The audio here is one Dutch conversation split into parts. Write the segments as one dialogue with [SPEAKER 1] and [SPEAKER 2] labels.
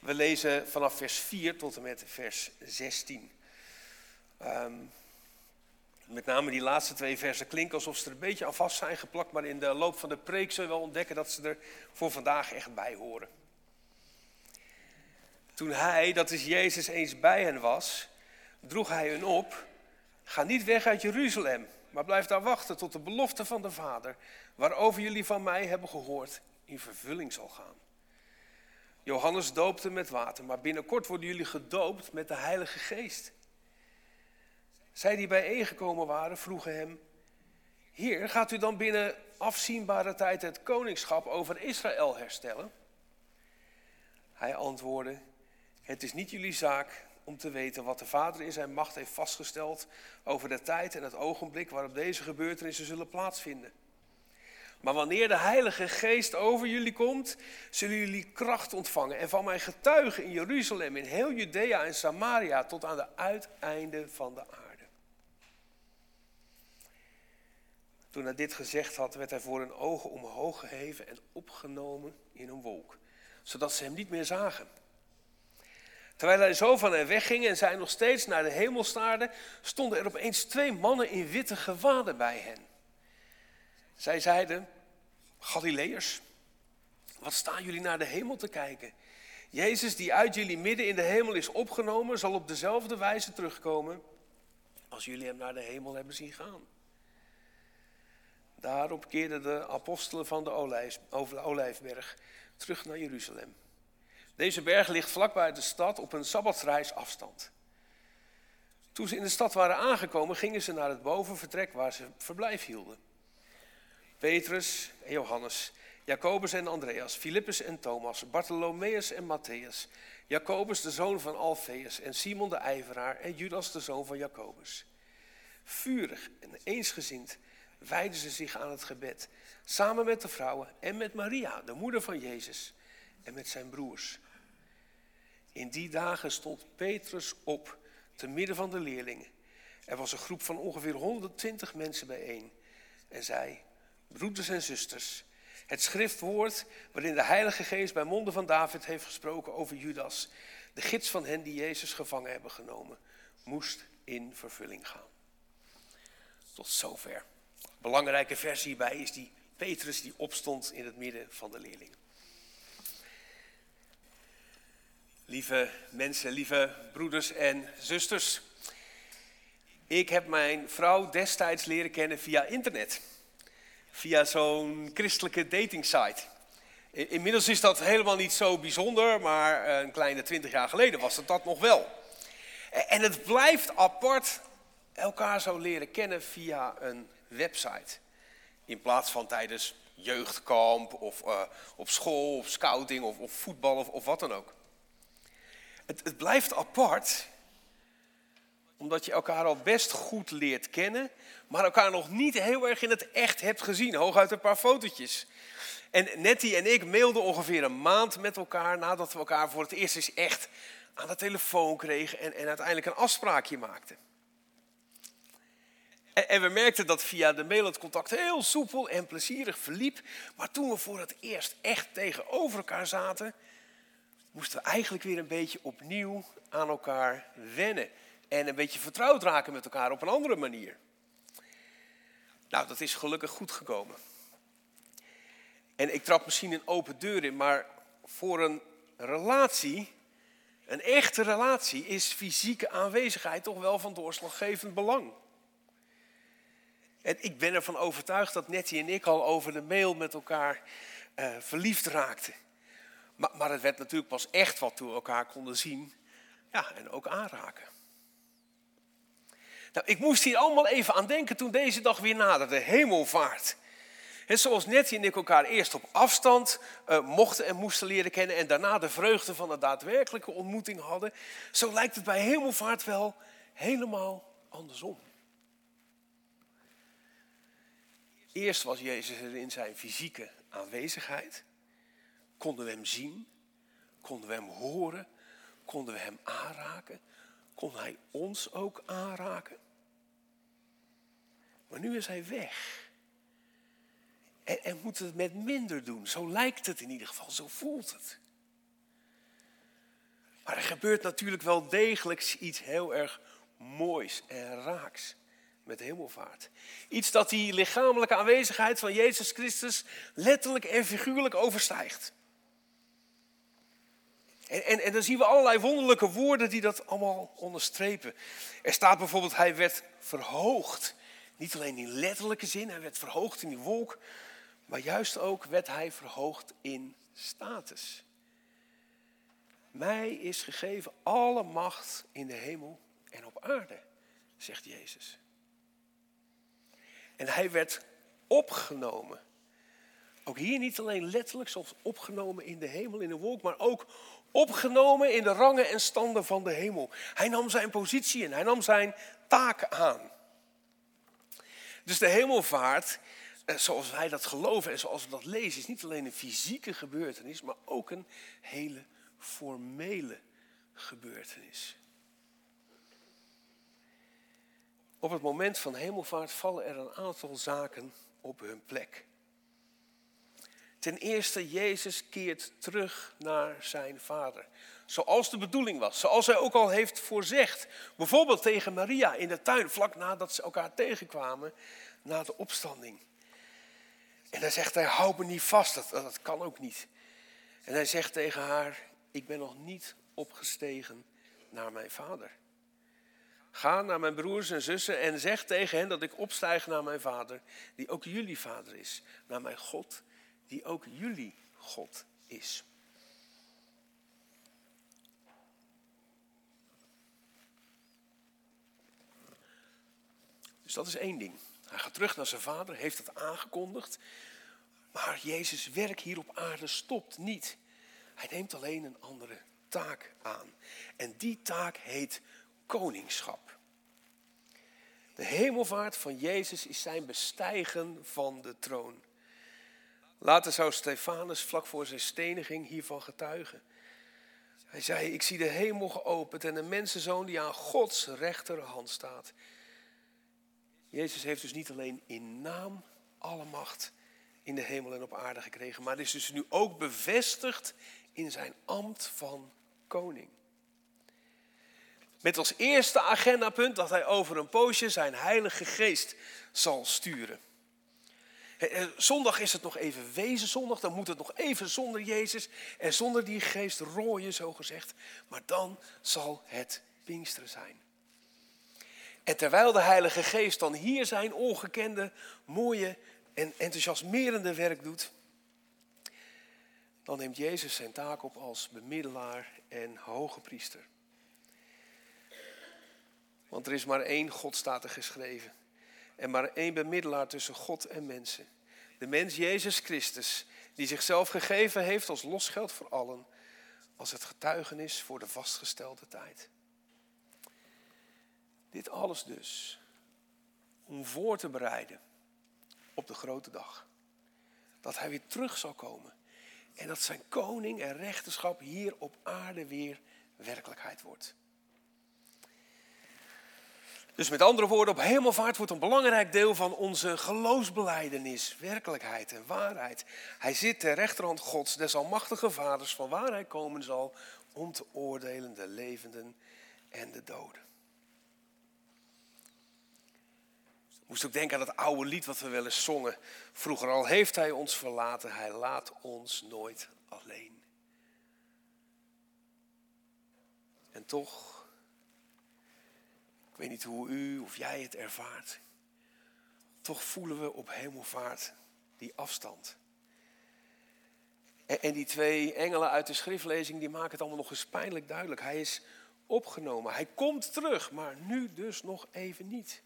[SPEAKER 1] We lezen vanaf vers 4 tot en met vers 16. Ehm, met name die laatste twee versen klinken alsof ze er een beetje aan vast zijn geplakt, maar in de loop van de preek zul je wel ontdekken dat ze er voor vandaag echt bij horen. Toen hij, dat is Jezus, eens bij hen was, droeg hij hun op: Ga niet weg uit Jeruzalem, maar blijf daar wachten tot de belofte van de Vader, waarover jullie van mij hebben gehoord, in vervulling zal gaan. Johannes doopte met water, maar binnenkort worden jullie gedoopt met de Heilige Geest. Zij die bijeengekomen waren, vroegen hem: Heer, gaat u dan binnen afzienbare tijd het koningschap over Israël herstellen? Hij antwoordde: Het is niet jullie zaak om te weten wat de Vader in zijn macht heeft vastgesteld over de tijd en het ogenblik waarop deze gebeurtenissen zullen plaatsvinden. Maar wanneer de Heilige Geest over jullie komt, zullen jullie kracht ontvangen en van mijn getuigen in Jeruzalem, in heel Judea en Samaria tot aan de uiteinden van de aarde. Toen hij dit gezegd had, werd hij voor hun ogen omhoog geheven en opgenomen in een wolk, zodat ze hem niet meer zagen. Terwijl hij zo van hen wegging en zij nog steeds naar de hemel staarden, stonden er opeens twee mannen in witte gewaden bij hen. Zij zeiden, Galileërs, wat staan jullie naar de hemel te kijken? Jezus die uit jullie midden in de hemel is opgenomen, zal op dezelfde wijze terugkomen als jullie hem naar de hemel hebben zien gaan. Daarop keerden de apostelen van de Olijfberg terug naar Jeruzalem. Deze berg ligt vlakbij de stad op een sabbatsreis afstand. Toen ze in de stad waren aangekomen, gingen ze naar het bovenvertrek waar ze verblijf hielden. Petrus en Johannes, Jacobus en Andreas, Filippus en Thomas, Bartholomeus en Matthäus, Jacobus de zoon van Alfeus en Simon de ijveraar en Judas de zoon van Jacobus. Vurig en eensgezind wijden ze zich aan het gebed, samen met de vrouwen en met Maria, de moeder van Jezus, en met zijn broers. In die dagen stond Petrus op, te midden van de leerlingen. Er was een groep van ongeveer 120 mensen bijeen en zei, broeders en zusters, het schriftwoord waarin de Heilige Geest bij monden van David heeft gesproken over Judas, de gids van hen die Jezus gevangen hebben genomen, moest in vervulling gaan. Tot zover belangrijke versie hierbij is die Petrus die opstond in het midden van de leerlingen. Lieve mensen, lieve broeders en zusters. Ik heb mijn vrouw destijds leren kennen via internet. Via zo'n christelijke datingsite. Inmiddels is dat helemaal niet zo bijzonder, maar een kleine twintig jaar geleden was het dat nog wel. En het blijft apart elkaar zo leren kennen via een website. In plaats van tijdens jeugdkamp of uh, op school of scouting of, of voetbal of, of, wat dan ook. Het, het blijft apart omdat je elkaar al best goed leert kennen, maar elkaar nog niet heel erg in het echt hebt gezien. Hooguit een paar fotootjes. En Nettie en ik mailden ongeveer een maand met elkaar nadat we elkaar voor het eerst eens echt aan de telefoon kregen en, en uiteindelijk een afspraakje maakten. En, we merkten dat via de mail het contact heel soepel en plezierig verliep. Maar toen we voor het eerst echt tegenover elkaar zaten, moesten we eigenlijk weer een beetje opnieuw aan elkaar wennen. En een beetje vertrouwd raken met elkaar op een andere manier. Nou, dat is gelukkig goed gekomen. En ik trap misschien een open deur in, maar voor een relatie, een echte relatie, is fysieke aanwezigheid toch wel van doorslaggevend belang. En ik ben ervan overtuigd dat Nettie en ik al over de mail met elkaar uh, verliefd raakten. Maar, maar het werd natuurlijk pas echt wat toen we elkaar konden zien ja, en ook aanraken. Nou, ik moest hier allemaal even aan denken toen deze dag weer naderde, hemelvaart. En zoals Nettie en ik elkaar eerst op afstand uh, mochten en moesten leren kennen en daarna de vreugde van een daadwerkelijke ontmoeting hadden, zo lijkt het bij hemelvaart wel helemaal andersom. Eerst was Jezus er in zijn fysieke aanwezigheid. Konden we hem zien? Konden we hem horen? Konden we hem aanraken? Kon hij ons ook aanraken? Maar nu is hij weg. En, en moet het met minder doen. Zo lijkt het in ieder geval, zo voelt het. gebeurt natuurlijk wel degelijk iets heel erg moois en raaks met hemelvaart. Iets dat die lichamelijke aanwezigheid van Jezus Christus letterlijk en figuurlijk overstijgt. En, en, dan zien we allerlei wonderlijke woorden die dat allemaal onderstrepen. Er staat bijvoorbeeld, hij werd verhoogd. Niet alleen in letterlijke zin, hij werd verhoogd in die wolk, maar juist ook werd hij verhoogd in status. Mij is gegeven alle macht in de hemel en op aarde, zegt Jezus. En hij werd opgenomen. Ook hier niet alleen letterlijk, zoals opgenomen in de hemel, in de wolk, maar ook opgenomen in de rangen en standen van de hemel. Hij nam zijn positie in, hij nam zijn taken aan. Dus de hemelvaart, eh, zoals wij dat geloven en zoals we dat lezen, is niet alleen een fysieke gebeurtenis, maar ook een hele formele gebeurtenis. Op het moment van hemelvaart vallen er een aantal zaken op hun plek. Ten eerste, Jezus keert terug naar zijn vader. Zoals de bedoeling was, zoals hij ook al heeft voorzegd. Bijvoorbeeld tegen Maria in de tuin, vlak nadat ze elkaar tegenkwamen na de opstanding. En dan zegt hij, hou me niet vast, dat, dat kan ook niet. En hij zegt tegen haar, ik ben nog niet opgestegen naar mijn vader. Ga naar mijn broers en zussen en zeg tegen hen dat ik opstijg naar mijn vader, die ook jullie vader is. Naar mijn God, die ook jullie God is. Dus dat is één ding. Hij gaat terug naar zijn vader, heeft het aangekondigd. Maar Jezus' werk hier op aarde stopt niet. Hij neemt alleen een andere taak aan. En die taak heet koningschap. De hemelvaart van Jezus is zijn bestijgen van de troon. Later zou Stefanus vlak voor zijn steniging hiervan getuigen. Hij zei, ik zie de hemel geopend en een mensenzoon die aan Gods rechterhand staat. Jezus heeft dus niet alleen in naam alle macht in de hemel en op aarde gekregen, maar is dus nu ook bevestigd in zijn ambt van koning. Met als eerste agendapunt dat hij over een poosje zijn heilige geest zal sturen. Zondag is het nog even wezen zondag, dan moet het nog even zonder Jezus en zonder die geest rooien, zo gezegd. Maar dan zal het Pinksteren zijn. En terwijl de Heilige Geest dan hier zijn ongekende, mooie en enthousiasmerende werk doet, dan neemt Jezus zijn taak op als bemiddelaar en hoge priester. Want er is maar één God, staat er geschreven. En maar één bemiddelaar tussen God en mensen. De mens Jezus Christus, die zichzelf gegeven heeft als losgeld voor allen, als het getuigenis voor de vastgestelde tijd. Dit alles dus om voor te bereiden op de grote dag. Dat hij weer terug zal komen. En dat zijn koning en rechterschap hier op aarde weer werkelijkheid wordt. Dus met andere woorden, op hemelvaart wordt een belangrijk deel van onze geloofsbeleidenis, werkelijkheid en waarheid. Hij zit ter rechterhand Gods, des almachtige vaders, van waar hij komen zal om te oordelen de levenden en de doden. Moest ook denken aan dat oude lied wat we wel eens zongen. Vroeger al heeft hij ons verlaten, hij laat ons nooit alleen. En toch weet niet hoe u of jij het ervaart. Toch voelen we op hemelvaart die afstand. En, die twee engelen uit de schriftlezing die maken het allemaal nog eens pijnlijk duidelijk. Hij is opgenomen. Hij komt terug, maar nu dus nog even niet.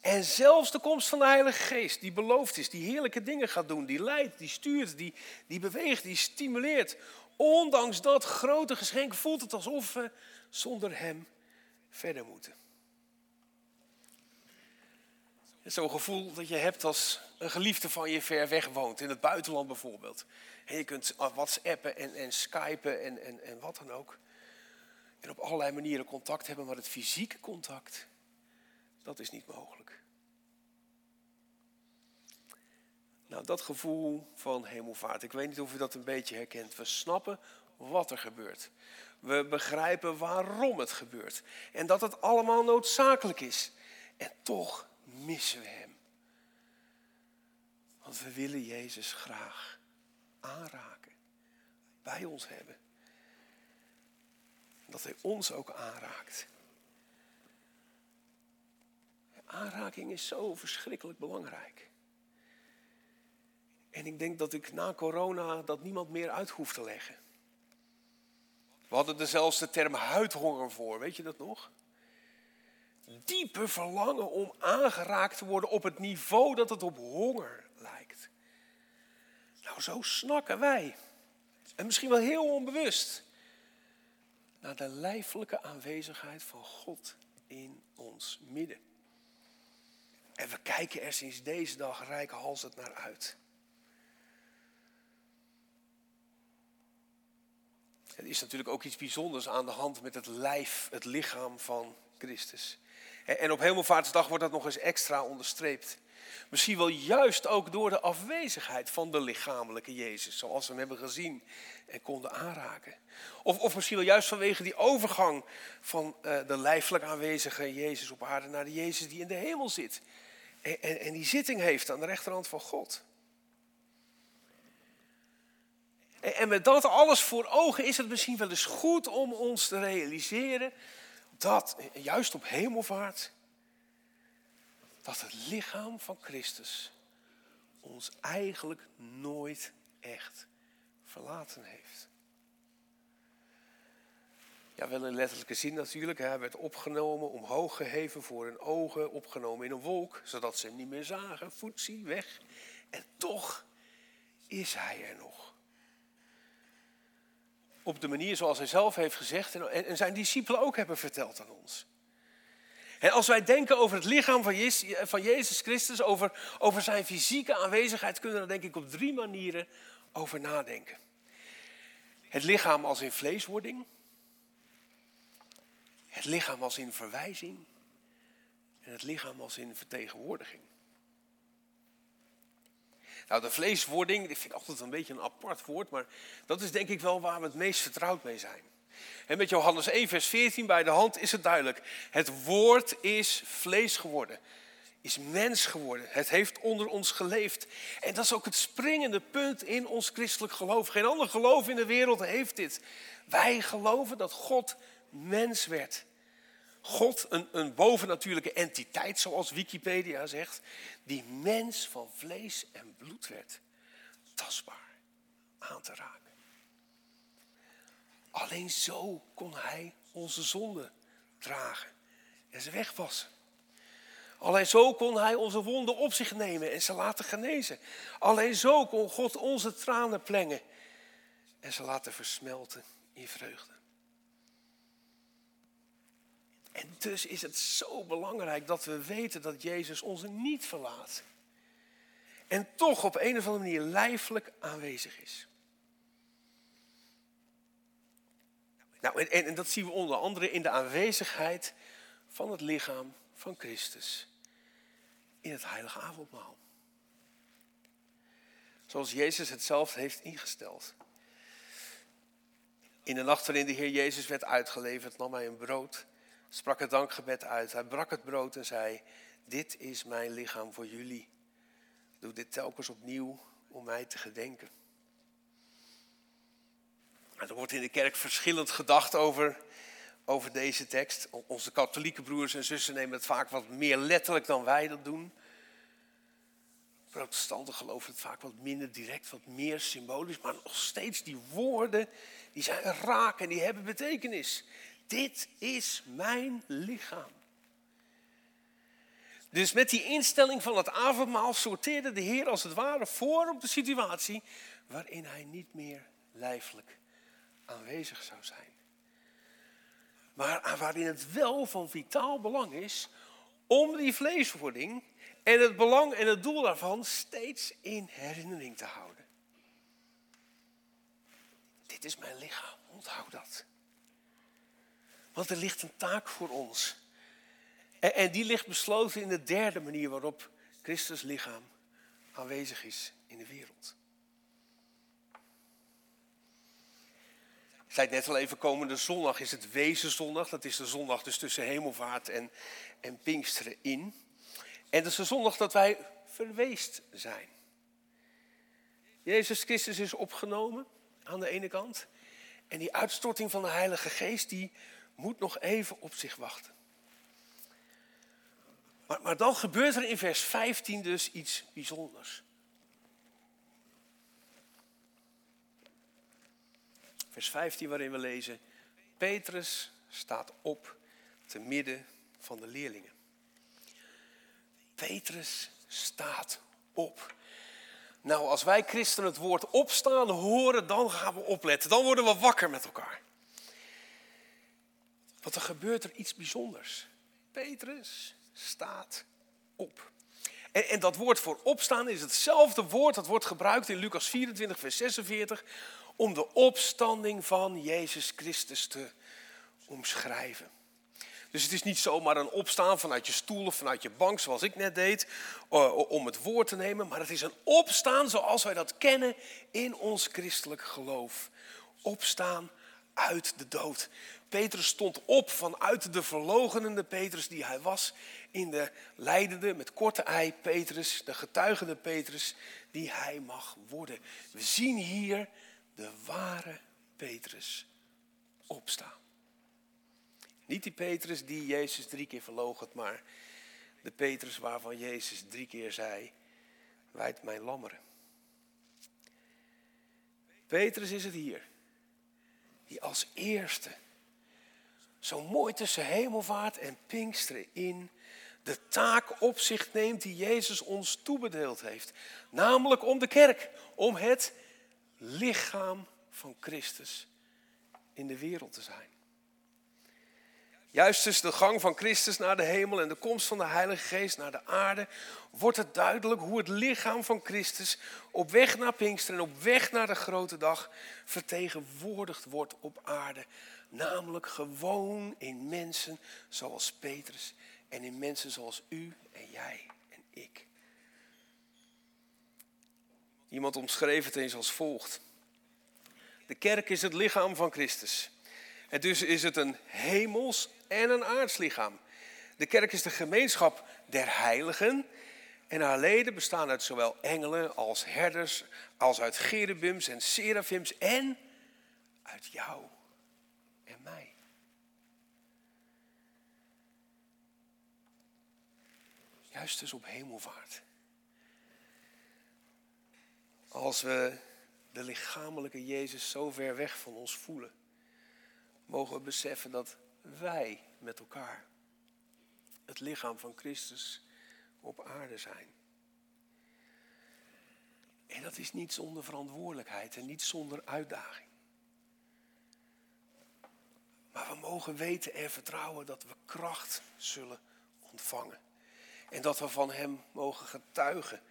[SPEAKER 1] En zelfs de komst van de Heilige Geest, die beloofd is, die heerlijke dingen gaat doen, die leidt, die stuurt, die, die beweegt, die stimuleert. Ondanks dat grote geschenk voelt het alsof we zonder Hem verder moeten. Zo'n gevoel dat je hebt als een geliefde van je ver weg woont, in het buitenland bijvoorbeeld. En je kunt whatsappen en, en skypen en, en, en wat dan ook. En op allerlei manieren contact hebben, maar het fysieke contact, dat is niet mogelijk. Nou, dat gevoel van hemelvaart, ik weet niet of u dat een beetje herkent. We snappen wat er gebeurt. We begrijpen waarom het gebeurt. En dat het allemaal noodzakelijk is. En toch missen we Hem. Want we willen Jezus graag aanraken. Bij ons hebben. Dat Hij ons ook aanraakt. Aanraking is zo verschrikkelijk belangrijk. En ik denk dat ik na corona dat niemand meer uit hoeft te leggen. We hadden er zelfs de term huidhonger voor, weet je dat nog? Diepe verlangen om aangeraakt te worden op het niveau dat het op honger lijkt. Nou, zo snakken wij. En misschien wel heel onbewust. Naar de lijfelijke aanwezigheid van God in ons midden. En we kijken er sinds deze dag rijkhalsend naar uit. Er is natuurlijk ook iets bijzonders aan de hand met het lijf, het lichaam van Christus. En op Hemelvaartsdag wordt dat nog eens extra onderstreept. Misschien wel juist ook door de afwezigheid van de lichamelijke Jezus, zoals we hem hebben gezien en konden aanraken. Of, of misschien wel juist vanwege die overgang van uh, de lijfelijk aanwezige Jezus op aarde naar de Jezus die in de hemel zit. En, en die zitting heeft aan de rechterhand van God. En met dat alles voor ogen is het misschien wel eens goed om ons te realiseren dat, juist op hemelvaart, dat het lichaam van Christus ons eigenlijk nooit echt verlaten heeft. Ja, wel in letterlijke zin natuurlijk. Hij werd opgenomen, omhoog geheven voor hun ogen, opgenomen in een wolk, zodat ze hem niet meer zagen. Voetzie, weg. En toch is hij er nog op de manier zoals hij zelf heeft gezegd en, en zijn discipelen ook hebben verteld aan ons. En als wij denken over het lichaam van Jezus, van Jezus Christus, over, over zijn fysieke aanwezigheid, kunnen we er denk ik op drie manieren over nadenken. Het lichaam als in vleeswording, het lichaam als in verwijzing en het lichaam als in vertegenwoordiging. Nou, de vleeswording, ik vind altijd een beetje een apart woord, maar dat is denk ik wel waar we het meest vertrouwd mee zijn. En met Johannes 1, vers 14 bij de hand is het duidelijk. Het woord is vlees geworden, is mens geworden. Het heeft onder ons geleefd. En dat is ook het springende punt in ons christelijk geloof. Geen ander geloof in de wereld heeft dit. Wij geloven dat God mens werd. God, een, een bovennatuurlijke entiteit, zoals Wikipedia zegt, die mens van vlees en bloed werd, tastbaar aan te raken. Alleen zo kon hij onze zonde dragen en ze wegwassen. Alleen zo kon hij onze wonden op zich nemen en ze laten genezen. Alleen zo kon God onze tranen plengen en ze laten versmelten in vreugde. En dus is het zo belangrijk dat we weten dat Jezus ons niet verlaat. En toch op een of andere manier lijfelijk aanwezig is. Nou, en, dat zien we onder andere in de aanwezigheid van het lichaam van Christus in het heilige avondmaal. Zoals Jezus het zelf heeft ingesteld. In de nacht waarin de Heer Jezus werd uitgeleverd, nam hij een brood sprak het dankgebed uit. Hij brak het brood en zei: Dit is mijn lichaam voor jullie. Doe dit telkens opnieuw om mij te gedenken. er wordt in de kerk verschillend gedacht over, over deze tekst. Onze katholieke broers en zussen nemen het vaak wat meer letterlijk dan wij dat doen. Protestanten geloven het vaak wat minder direct, wat meer symbolisch. Maar nog steeds die woorden, die zijn raak en die hebben betekenis. Dit is mijn lichaam. Dus met die instelling van het avondmaal sorteerde de Heer als het ware voor op de situatie waarin hij niet meer lijfelijk aanwezig zou zijn. Maar waarin het wel van vitaal belang is om die vleeswording en het belang en het doel daarvan steeds in herinnering te houden. Dit is mijn lichaam, onthoud dat. Want er ligt een taak voor ons. En, die ligt besloten in de derde manier waarop Christus lichaam aanwezig is in de wereld. Ik zei net al even, komende zondag is het Wezenzondag. Dat is de zondag dus tussen hemelvaart en, en Pinksteren in. En dat is de zondag dat wij verweest zijn. Jezus Christus is opgenomen aan de ene kant. En die uitstorting van de Heilige Geest, die moet nog even op zich wachten. Maar, maar dan gebeurt er in vers 15 dus iets bijzonders. Vers 15 waarin we lezen, Petrus staat op te midden van de leerlingen. Petrus staat op. Nou, als wij christenen het woord opstaan horen, dan gaan we opletten. Dan worden we wakker met elkaar. Want er gebeurt er iets bijzonders. Petrus staat op. En, en, dat woord voor opstaan is hetzelfde woord dat wordt gebruikt in Lucas 24, vers 46, om de opstanding van Jezus Christus te omschrijven. Dus het is niet zomaar een opstaan vanuit je stoel of vanuit je bank, zoals ik net deed, om het woord te nemen. Maar het is een opstaan zoals wij dat kennen in ons christelijk geloof. Opstaan uit de dood. Petrus stond op vanuit de verlogenende Petrus die hij was. In de leidende, met korte ei Petrus, de getuigende Petrus die hij mag worden. We zien hier de ware Petrus opstaan. Niet die Petrus die Jezus drie keer verloochent, maar de Petrus waarvan Jezus drie keer zei, wijd mijn lammeren. Petrus is het hier, die als eerste, zo mooi tussen hemelvaart en Pinksteren in, de taak op zich neemt die Jezus ons toebedeeld heeft. Namelijk om de kerk, om het lichaam van Christus in de wereld te zijn. Juist tussen de gang van Christus naar de hemel en de komst van de Heilige Geest naar de aarde wordt het duidelijk hoe het lichaam van Christus op weg naar Pinkster en op weg naar de grote dag vertegenwoordigd wordt op aarde. Namelijk gewoon in mensen zoals Petrus en in mensen zoals u en jij en ik. Iemand omschreef het eens als volgt. De kerk is het lichaam van Christus. En dus is het een hemels en een aardslichaam. De kerk is de gemeenschap der heiligen. En haar leden bestaan uit zowel engelen als herders, als uit cherubims en serafims en uit jou Juist dus op hemelvaart. Als we de lichamelijke Jezus zo ver weg van ons voelen, mogen we beseffen dat wij met elkaar het lichaam van Christus op aarde zijn. En dat is niet zonder verantwoordelijkheid en niet zonder uitdaging. Maar we mogen weten en vertrouwen dat we kracht zullen ontvangen. En dat we van Hem mogen getuigen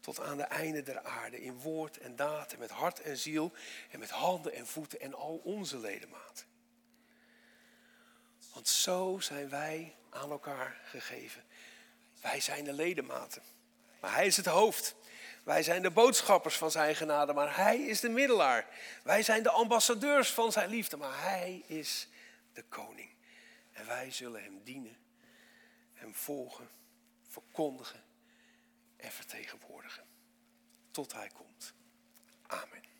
[SPEAKER 1] tot aan de einde der aarde. In woord en daad en met hart en ziel en met handen en voeten en al onze ledematen. Want zo zijn wij aan elkaar gegeven. Wij zijn de ledematen. Maar hij is het hoofd. Wij zijn de boodschappers van zijn genade, maar hij is de middelaar. Wij zijn de ambassadeurs van zijn liefde, maar hij is de koning. En wij zullen hem dienen, hem volgen, verkondigen en vertegenwoordigen. Tot hij komt. Amen.